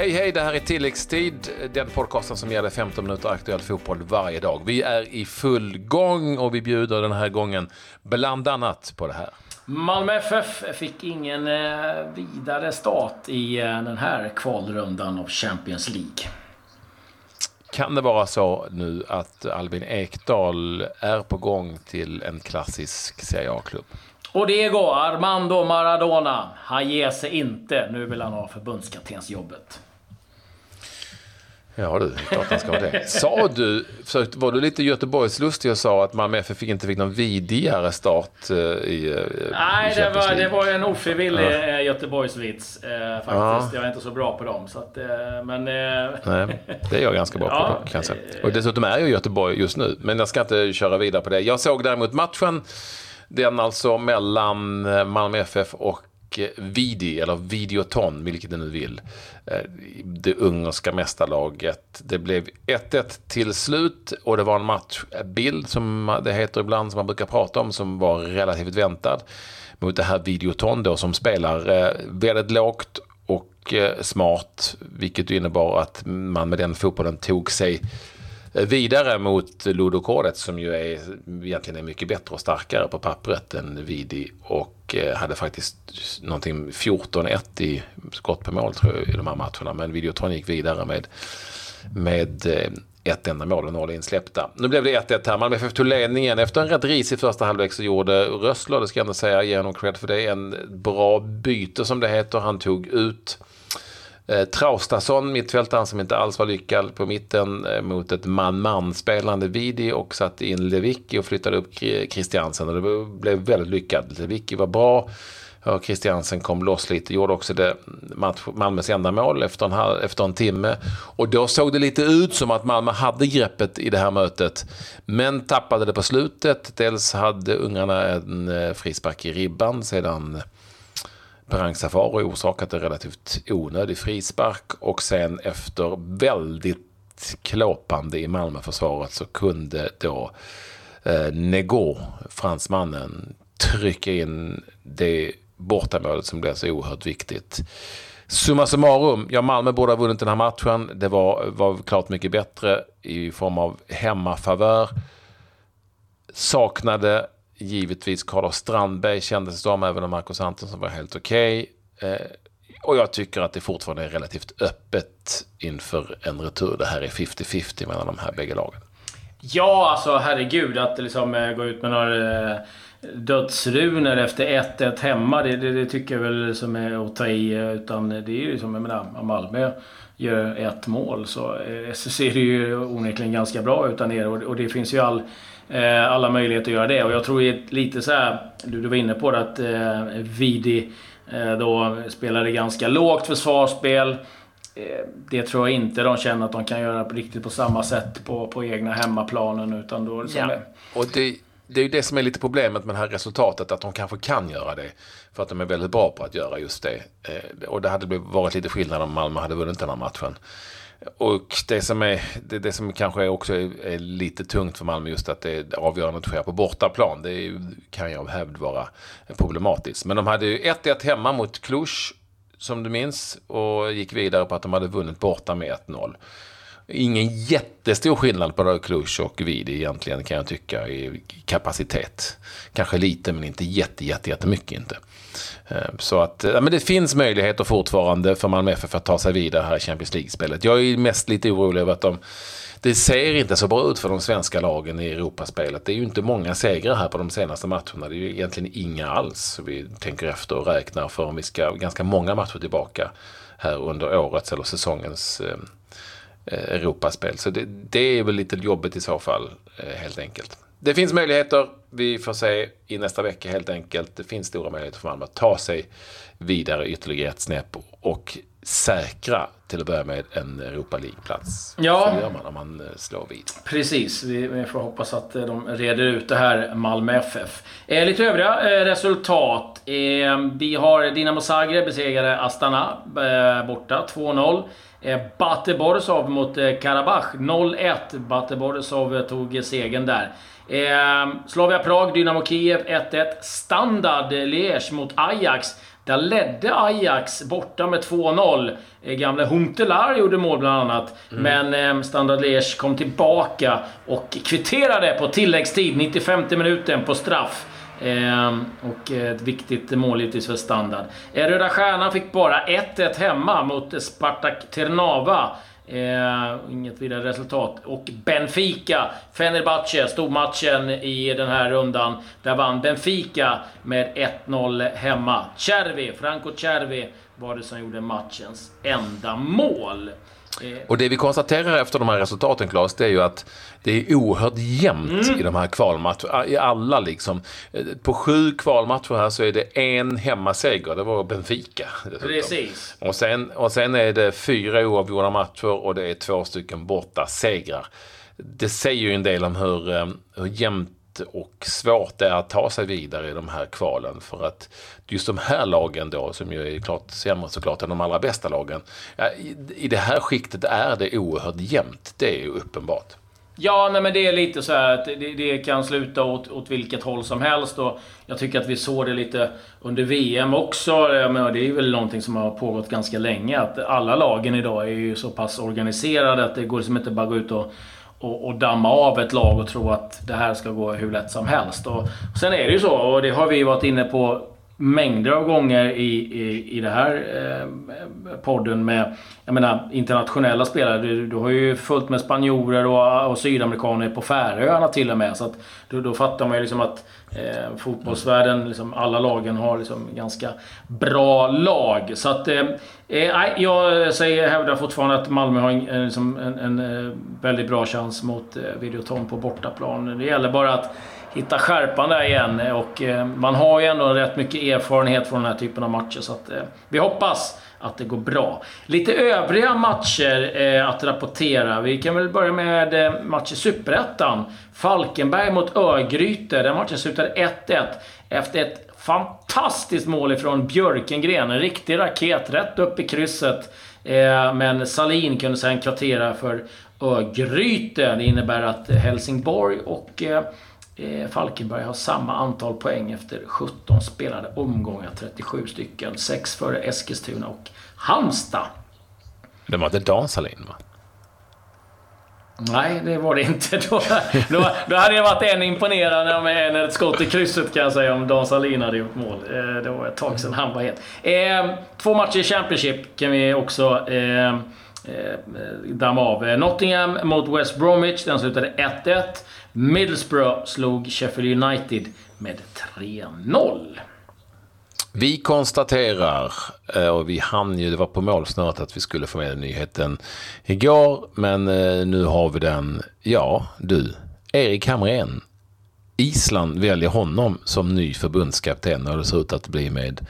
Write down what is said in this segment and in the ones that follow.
Hej, hej, det här är Tilläggstid, den podcasten som dig 15 minuter aktuell fotboll varje dag. Vi är i full gång och vi bjuder den här gången bland annat på det här. Malmö FF fick ingen eh, vidare start i eh, den här kvalrundan av Champions League. Kan det vara så nu att Albin Ekdal är på gång till en klassisk Serie A-klubb? Och det går Armando Maradona. Han ger sig inte. Nu vill han ha förbundskaptensjobbet. Ja du, klart han ska ha det. Sa du, var du lite Göteborgslustig och sa att Malmö FF inte fick någon vidigare start eh, i eh, Nej, i det, var, det var en ofrivillig ja. Eh, Göteborgsvits eh, faktiskt. Ja. Jag är inte så bra på dem. Så att, eh, men, eh... Nej, det är jag ganska bra på ja. kan jag säga. Och dessutom är jag i Göteborg just nu. Men jag ska inte köra vidare på det. Jag såg däremot matchen. Den alltså mellan Malmö FF och Eh, Vidi, eller Videoton, vilket du nu vill. Eh, det ungerska mästarlaget. Det blev 1-1 till slut och det var en matchbild som det heter ibland, som man brukar prata om, som var relativt väntad. Mot det här Videoton då som spelar eh, väldigt lågt och smart, vilket innebar att man med den fotbollen tog sig Eh, vidare mot Ludokoret som ju är, egentligen är mycket bättre och starkare på pappret än Vidi och eh, hade faktiskt någonting 14-1 i skott på mål tror jag i de här matcherna. Men Videotron gick vidare med, med eh, ett enda mål och noll insläppta. Nu blev det 1-1 här. Malmö FF tog ledningen efter en rätt risig första halvlek så gjorde Rössler, det ska jag ändå säga, ge honom cred för det, en bra byte som det heter. Han tog ut Eh, Traustason, mittfältaren som inte alls var lyckad på mitten eh, mot ett man-man spelande Vidi och satte in Lewicki och flyttade upp Christiansen och det blev väldigt lyckat. Lewicki var bra. och Christiansen kom loss lite, gjorde också det match, Malmös enda mål efter en, efter en timme. Och då såg det lite ut som att Malmö hade greppet i det här mötet. Men tappade det på slutet. Dels hade ungarna en eh, frispark i ribban sedan Perang Safari orsakat en relativt onödig frispark och sen efter väldigt klåpande i Malmöförsvaret så kunde då eh, Nego, fransmannen, trycka in det bortamålet som blev så oerhört viktigt. Summa summarum, ja Malmö borde ha vunnit den här matchen. Det var, var klart mycket bättre i form av hemmafavör. Saknade givetvis Carlos Strandberg kändes det som, även om Marcus Antonsson var helt okej. Okay. Eh, och jag tycker att det fortfarande är relativt öppet inför en retur. Det här är 50-50 mellan de här bägge lagen. Ja, alltså herregud att liksom eh, gå ut med några dödsruner dödsrunor efter 1-1 hemma. Det, det, det, tycker jag väl som är att ta i. Eh, utan det är ju som, jag menar, Malmö gör ett mål så, så ser det ju onekligen ganska bra ut där nere. Och, och det finns ju all alla möjligheter att göra det. Och jag tror lite så här, du, du var inne på det, att eh, Vidi eh, då spelade ganska lågt försvarsspel. Eh, det tror jag inte de känner att de kan göra på riktigt på samma sätt på, på egna hemmaplanen. Utan då liksom ja. det. Och det, det är ju det som är lite problemet med det här resultatet, att de kanske kan göra det. För att de är väldigt bra på att göra just det. Eh, och det hade varit lite skillnad om Malmö hade vunnit den här matchen. Och det som, är, det, det som kanske också är, är, lite tungt för Malmö just att det avgörandet sker på bortaplan. Det är, kan ju av hävd vara problematiskt. Men de hade ju 1-1 hemma mot Cluj, som du minns, och gick vidare på att de hade vunnit borta med 1-0. Ingen jättestor skillnad på Cluj och Vidi egentligen kan jag tycka i kapacitet. Kanske lite men inte jätte, jätte, jättemycket inte. Eh, så att ja, men det finns möjligheter fortfarande för Malmö FF att ta sig vidare här i Champions League-spelet. Jag är mest lite orolig över att de det ser inte så bra ut för de svenska lagen i Europaspelet. Det är ju inte många segrar här på de senaste matcherna. Det är ju egentligen inga alls. Vi tänker efter och räknar för om vi ska ganska många matcher tillbaka här under årets eller säsongens eh Europaspel. Så det, det, är väl lite jobbigt i så fall eh, helt enkelt. Det finns möjligheter. Vi får se i nästa vecka helt enkelt. Det finns stora möjligheter för Malmö att ta sig vidare ytterligare ett snäpp och säkra till att börja med en Europa League-plats. Ja. Så gör man om man eh, slår vid. Precis. Vi, får hoppas att eh, de reder ut det här, Malmö FF. Eh, lite övriga eh, resultat. Eh, vi har Dinamo Zagreb besegrade Astana eh, borta, 2-0. Eh, Bate Borisov mot eh, Karabach, 0-1. Bate Borisov tog segern där. Eh, Slavia Prag, Dynamo Kiev 1-1. Standard Liège mot Ajax. Där ledde Ajax borta med 2-0. Eh, gamle Huntelaar gjorde mål bland annat. Mm. Men Standard Liège kom tillbaka och kvitterade på tilläggstid, 95 minuten, på straff. Ehm, och ett viktigt mål givetvis för Standard. Röda Stjärnan fick bara 1-1 hemma mot Spartak Ternava. Eh, inget vidare resultat. Och Benfica, Fenerbahce, stormatchen i den här rundan. Där vann Benfica med 1-0 hemma. Cervi, Franco Cervi var det som gjorde matchens enda mål. Och det vi konstaterar efter de här resultaten, Claes, det är ju att det är oerhört jämnt mm. i de här kvalmatcherna. I alla liksom. På sju kvalmatcher här så är det en hemmaseger. Det var Benfica. Precis. Och sen, och sen är det fyra oavgjorda matcher och det är två stycken borta segrar. Det säger ju en del om hur, eh, hur jämnt och svårt det är att ta sig vidare i de här kvalen. För att just de här lagen då, som ju är klart sämre såklart än de allra bästa lagen. I, det här skiktet är det oerhört jämnt. Det är ju uppenbart. Ja, nej, men det är lite så att det, det, kan sluta åt, åt vilket håll som helst. Och jag tycker att vi såg det lite under VM också. Men det är väl någonting som har pågått ganska länge. Att alla lagen idag är ju så pass organiserade att det går liksom inte bara att gå ut och och, och, damma av ett lag och tro att det här ska gå hur lätt som helst. Och, och sen är det ju så, och det har vi varit inne på mängder av gånger i, i, i det här eh, podden med jag menar, internationella spelare. Du, du har ju fullt med spanjorer och, och sydamerikaner på Färöarna till och med. Så att, då, då fattar man ju liksom att eh, fotbollsvärlden, liksom, alla lagen har liksom ganska bra lag. Så att... Eh, eh jag säger, hävdar fortfarande att Malmö har en, en, liksom en, en eh, väldigt bra chans mot eh, Videoton på bortaplan. Det gäller bara att hitta skärpan där igen. Och eh, man har ju ändå rätt mycket erfarenhet från den här typen av matcher. Så att, eh, vi hoppas att det går bra. Lite övriga matcher eh, att rapportera. Vi kan väl börja med eh, match i Superettan. Falkenberg mot Örgryte. Den matchen slutade 1-1 efter ett fantastiskt mål ifrån Björkengren. En riktig raket rätt upp i krysset. Eh, men Salin kunde sen kvartera för Örgryte. Det innebär att Helsingborg och eh, Falkenberg har samma antal poäng efter 17 spelade omgångar, 37 stycken. 6 före Eskilstuna och Halmstad. Det var inte Dan Salin va? Nej, det var det inte. Då, då, då hade det varit en imponerande med ett skott i krysset kan jag säga om Dan Salin hade gjort mål. Eh, det var ett tag sedan han var het. Eh, två matcher i Championship kan vi också eh, eh, Eh, damma av. Eh, Nottingham mot West Bromwich. Den slutade 1-1. Middlesbrough slog Sheffield United med 3-0. Vi konstaterar, eh, och vi hann ju, det var på målsnöret att vi skulle få med nyheten igår, men nu har vi den. Ja, du, Erik Hamrén. Island väljer honom som ny förbundskapten och det ser ut att bli med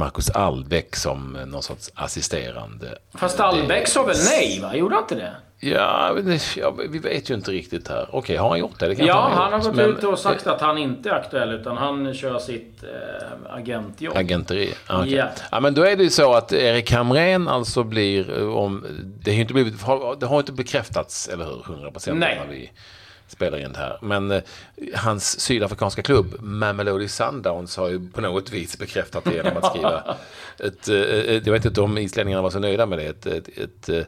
Marcus Albeck som någon sorts assisterande. Fast Albeck sa väl nej, va? Gjorde han inte det? Ja, vi vet ju inte riktigt här. Okej, har han gjort det? det ja, han, han har gått men, ut och sagt att han inte är aktuell utan han kör sitt äh, agentjobb. Agenteri? Okay. Ja. ja. men då är det ju så att Erik Hamrén alltså blir, eh, om, det, har inte blivit, det har inte bekräftats, eller hur? 100 procent när vi spelar in det här. Men eh, hans sydafrikanska klubb Mamelodi Sundowns har ju på något vis bekräftat det genom att skriva ett, eh, jag vet inte om islänningarna var så nöjda med det, ett, ett, ett eh,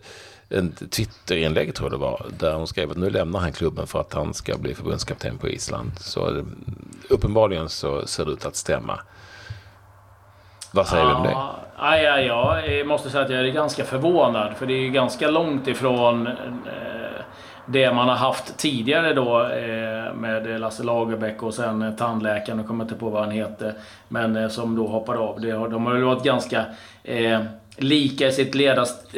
en Twitterinlägg tror jag det var, där hon skrev att nu lämnar han klubben för att han ska bli förbundskapten på Island. Så eh, uppenbarligen så ser det ut att stämma. Vad säger du om det? Ja, ja, ja, jag måste säga att jag är ganska förvånad. För det är ju ganska långt ifrån eh, det man har haft tidigare då eh, med Lasse Lagerbäck och sen eh, tandläkaren, jag kommer inte på vad han heter. Men eh, som då hoppade av. De har ju varit ganska lika i sitt ledast,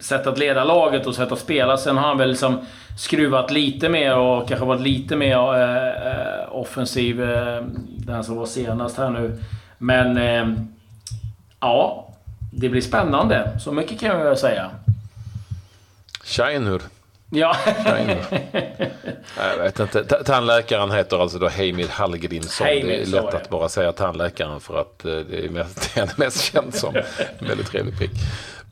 sätt att leda laget och sätt att spela. Sen har han väl liksom skruvat lite mer och kanske varit lite mer offensiv. Den som var senast här nu. Men ja, det blir spännande. Så mycket kan jag säga. Scheinur. Ja. jag vet inte. Tandläkaren heter alltså då Heimir Hallgrímsson. Det är lätt att bara säga tandläkaren för att eh, det är mest, det är mest känd som. En väldigt trevlig prick.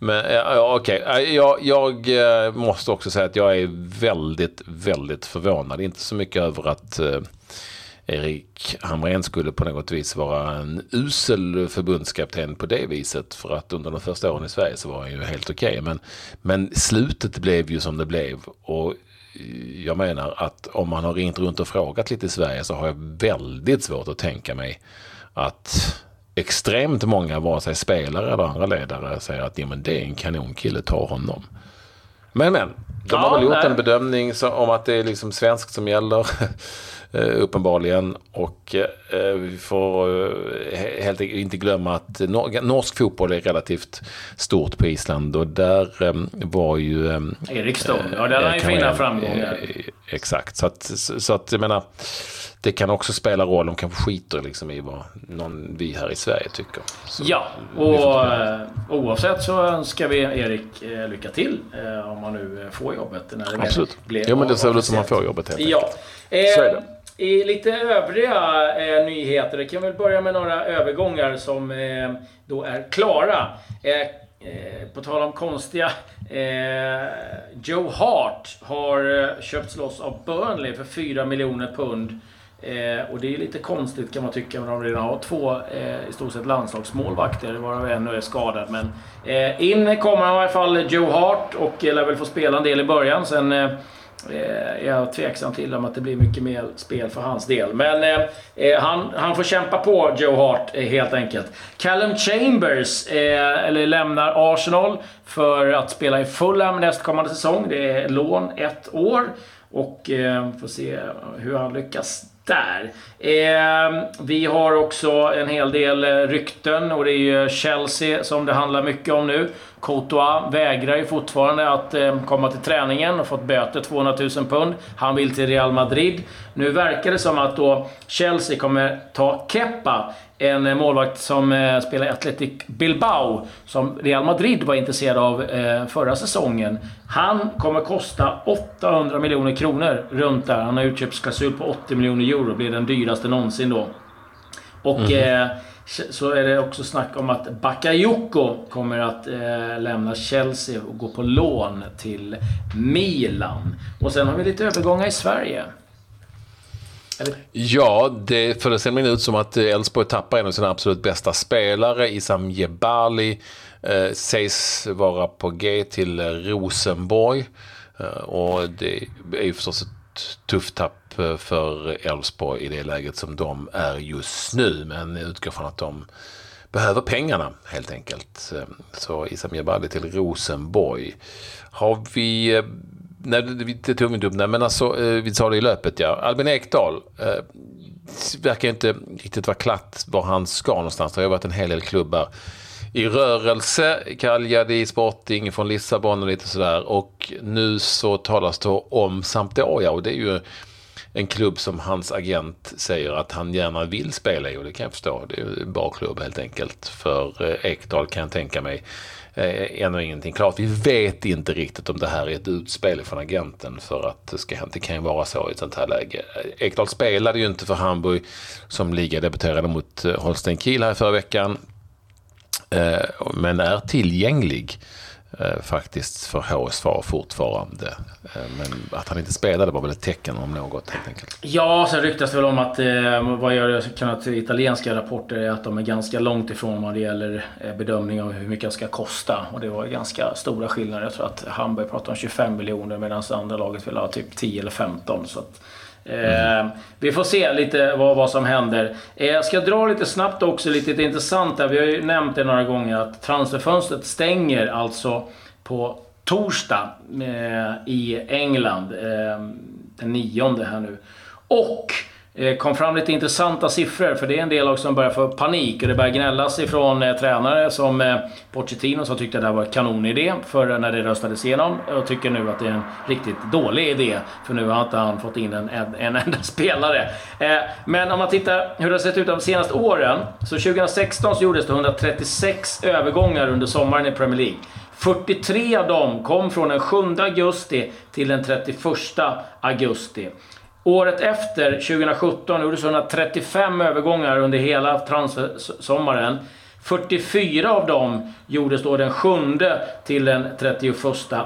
Men ja, okej, okay. jag, jag, eh, måste också säga att jag är väldigt, väldigt förvånad. Inte så mycket över att Erik Hamrén skulle på något vis vara en usel förbundskapten på det viset. För att under de första åren i Sverige så var han ju helt okej. Okay. Men, men slutet blev ju som det blev. Och jag menar att om man har ringt runt och frågat lite i Sverige så har jag väldigt svårt att tänka mig att extremt många, vare sig spelare eller andra ledare, säger att ja, men det är en kanonkille, ta honom. Men men, de har väl gjort nej. en bedömning om att det är liksom svenskt som gäller. Eh, uppenbarligen. Och eh, vi får eh, helt enkelt inte glömma att norsk fotboll är relativt stort på Island. Och där var ju... Erik Stone, ja där har ju fina framgångar. Exakt, så att, så att jag menar det kan också spela roll. De kanske skiter liksom i vad någon vi här i Sverige tycker. Så ja, och eh, oavsett så önskar vi Erik eh, lycka till eh, om han nu får jobbet. När det Absolut. ja, men det ser väl ut som han får jobbet helt ja. enkelt. Så är det. I lite övriga eh, nyheter, det kan väl börja med några övergångar som eh, då är klara. Eh, eh på tal om konstiga. Eh, Joe Hart har eh, köpts loss av Burnley för 4 miljoner pund. Eh, och det är lite konstigt kan man tycka, när de redan har två eh, i stort sett landslagsmålvakter, varav en nu är skadad. Men eh, in kommer han i alla fall, Joe Hart, och eh, lär väl få spela en del i början. Sen eh, eh, är jag tveksam till om att det blir mycket mer spel för hans del. Men eh, eh han, han får kämpa på, Joe Hart, helt enkelt. Callum Chambers, eller lämnar Arsenal för att spela i Fulham nästkommande säsong. Det är lån ett år. Och eh, får se hur han lyckas där. Eh, vi har också en hel del eh, rykten och det är ju Chelsea som det handlar mycket om nu. Courtois vägrar ju fortfarande att eh, komma till träningen och fått böter 200 000 pund. Han vill till Real Madrid. Nu verkar det som att då Chelsea kommer ta Kepa en eh, målvakt som eh, spelar i Athletic Bilbao, som Real Madrid var intresserad av eh, förra säsongen. Han kommer kosta 800 miljoner kronor runt där. Han har utköpsklausul på 80 miljoner euro. Blir den dyraste någonsin då. Och mm. eh, så är det också snack om att Bakayoko kommer att eh, lämna Chelsea och gå på lån till Milan. Och sen har vi lite övergångar i Sverige. Eller? Ja, det, för det ser ut som att Elfsborg tappar en av sina absolut bästa spelare. Isam Jebali eh, sägs vara på G till Rosenborg. Eh, och det är ju förstås ett tufft tapp eh, för Elfsborg i det läget som de är just nu. Men jag utgår från att de behöver pengarna helt enkelt. Eh, så Isam Jebali till Rosenborg. Har vi eh, Nej, det tog vi inte upp. Nej, men alltså, vi sa det i löpet, ja. Albin Ekdal eh, verkar inte riktigt vara klart var han ska någonstans. Det har varit en hel del klubbar i rörelse. Cagliari Sporting från Lissabon och lite sådär. Och nu så talas det om Sampdoria och det är ju en klubb som hans agent säger att han gärna vill spela i och det kan jag förstå. Det är en bra klubb helt enkelt för eh, Ekdal kan jag tänka mig eh, ännu ingenting klart. Vi vet inte riktigt om det här är ett utspel från agenten för att det, ska, det kan ju vara så i ett sånt här läge. Ekdal spelade ju inte för Hamburg som ligadebuterade mot eh, Holstein Kiel här förra veckan. Eh, men är tillgänglig eh, faktiskt för HSV fortfarande. Eh, men att han inte spelade var väl ett tecken om något helt enkelt. Ja, sen ryktas det väl om att eh, vad jag kunnat italienska rapporter är att de är ganska långt ifrån vad det gäller eh, bedömning av hur mycket det ska kosta. Och det var ganska stora skillnader. Jag tror att Hamburg pratar om 25 miljoner medan andra laget vill ha typ 10 eller 15. Så att, Mm. vi får se lite vad, vad som händer. Eh, jag ska dra lite snabbt också, lite intressant där. Vi har ju nämnt det några gånger att transferfönstret stänger alltså på torsdag eh, i England. Eh, den nionde här nu. Och Eh, kom fram lite intressanta siffror, för det är en del också som börjar få panik. Och det börjar gnällas ifrån eh, tränare som eh, Pochettino som tyckte att det här var en kanonidé för eh, när det röstades igenom. Och tycker nu att det är en riktigt dålig idé, för nu har inte han fått in en, en, en enda spelare. Eh, men om man tittar hur det har sett ut de senaste åren. Så 2016 så gjordes det 136 övergångar under sommaren i Premier League. 43 av dem kom från den 7 augusti till den 31 augusti. Året efter, 2017, gjordes 135 övergångar under hela transfersommaren. 44 av dem gjordes då den 7 till den 31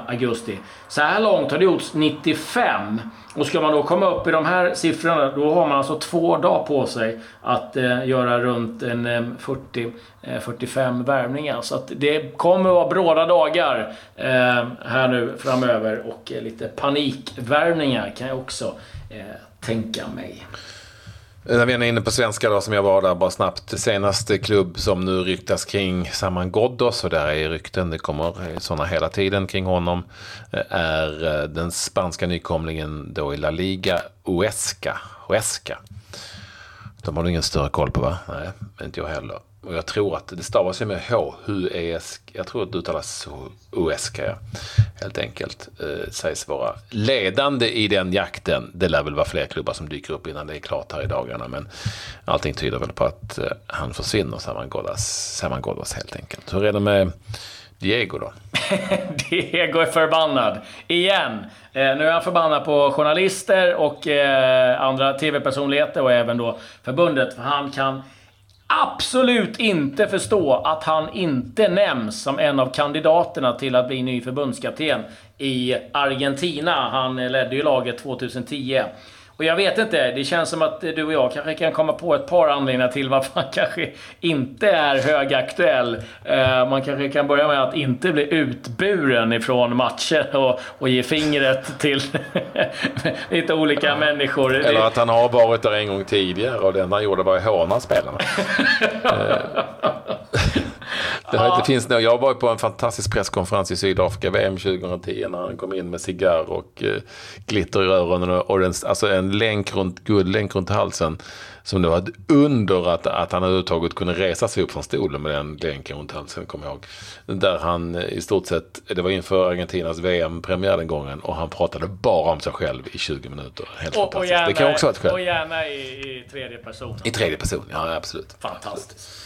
augusti. Så här långt har det gjorts 95. Och ska man då komma upp i de här siffrorna, då har man alltså två dagar på sig att eh, göra runt en eh, 40, eh, 45 värvningar. Så att det kommer att vara bråda dagar eh, här nu framöver och eh, lite panikvärvningar kan jag också eh, tänka mig. Eh, när vi är inne på svenska då, som jag var där bara snabbt. Senaste klubb som nu ryktas kring Saman Ghoddos, och där är rykten, det kommer sådana hela tiden kring honom, eh, är eh, den spanska nykomlingen då i La Liga, Huesca. Huesca. De har du ingen större koll på va? Nej, inte jag heller. Och jag tror att det stavas ju med H. Huesk. Jag tror att det uttalas Huesca. Helt enkelt. Eh, sägs vara ledande i den jakten. Det lär väl vara fler klubbar som dyker upp innan det är klart här i dagarna. Men allting tyder väl på att eh, han försvinner, Saman Ghoddos helt enkelt. Hur är det med Diego då? Diego är förbannad. Igen. Eh, nu är han förbannad på journalister och eh, andra tv-personligheter och även då förbundet. För han kan absolut inte förstå att han inte nämns som en av kandidaterna till att bli ny förbundskapten i Argentina. Han ledde ju laget 2010. Och jag vet inte, det känns som att du och jag kanske kan komma på ett par anledningar till varför han kanske inte är högaktuell. Uh, man kanske kan börja med att inte bli utburen ifrån matcher och, och ge fingret till lite olika människor. Eller att han har varit där en gång tidigare och det enda han gjorde var att håna spelarna. Det, här, det finns, jag var på en fantastisk presskonferens i Sydafrika, VM 2010, när han kom in med cigarr och eh, glitter i öronen och en, alltså en länk runt, guldlänk runt halsen. Som det var ett under att, att han överhuvudtaget kunde resa sig upp från stolen med den länken runt halsen, kommer jag ihåg. Där han eh, i stort sett, det var inför Argentinas VM-premiär den gången och han pratade bara om sig själv i 20 minuter. Helt och, fantastiskt. Och gärna, det kan också vara ett skäl. Och gärna i, i tredje person. I tredje person, ja absolut. Fantastiskt.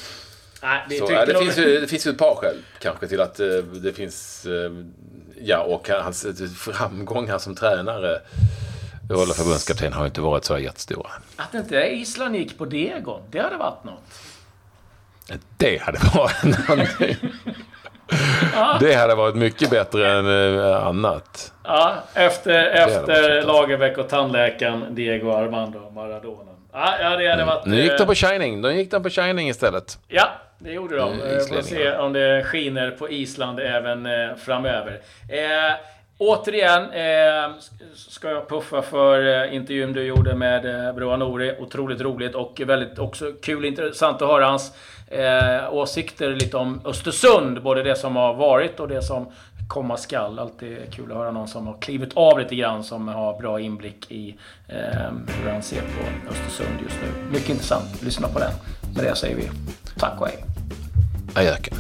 Nej, det, så, det, finns ju, det finns ju ett par skäl kanske till att uh, det finns... Uh, ja, och hans framgångar som tränare hålla förbundskapten har ju inte varit så jättestora. Att inte Island gick på Degon, det hade varit något. Det hade varit någonting. Det hade varit mycket bättre än annat. Ja, efter, efter Lagerbäck och tandläkaren Diego Armando Maradona. Ja, ja, det hade varit... Nu gick de på Shining. De gick de på Shining istället. Ja, det gjorde de. Vi eh, får se om det skiner på Island även eh, framöver. Eh, återigen eh, ska jag puffa för eh, intervjun du gjorde med eh, Broa Nouri. Otroligt roligt och väldigt också kul intressant att höra hans eh, åsikter lite om Östersund. Både det som har varit och det som komma skall. Alltid kul att höra någon som har klivit av lite grann, som har bra inblick i eh, hur han ser på Östersund just nu. Mycket intressant. Lyssna på den. Med det säger vi tack och hej. Ajöken.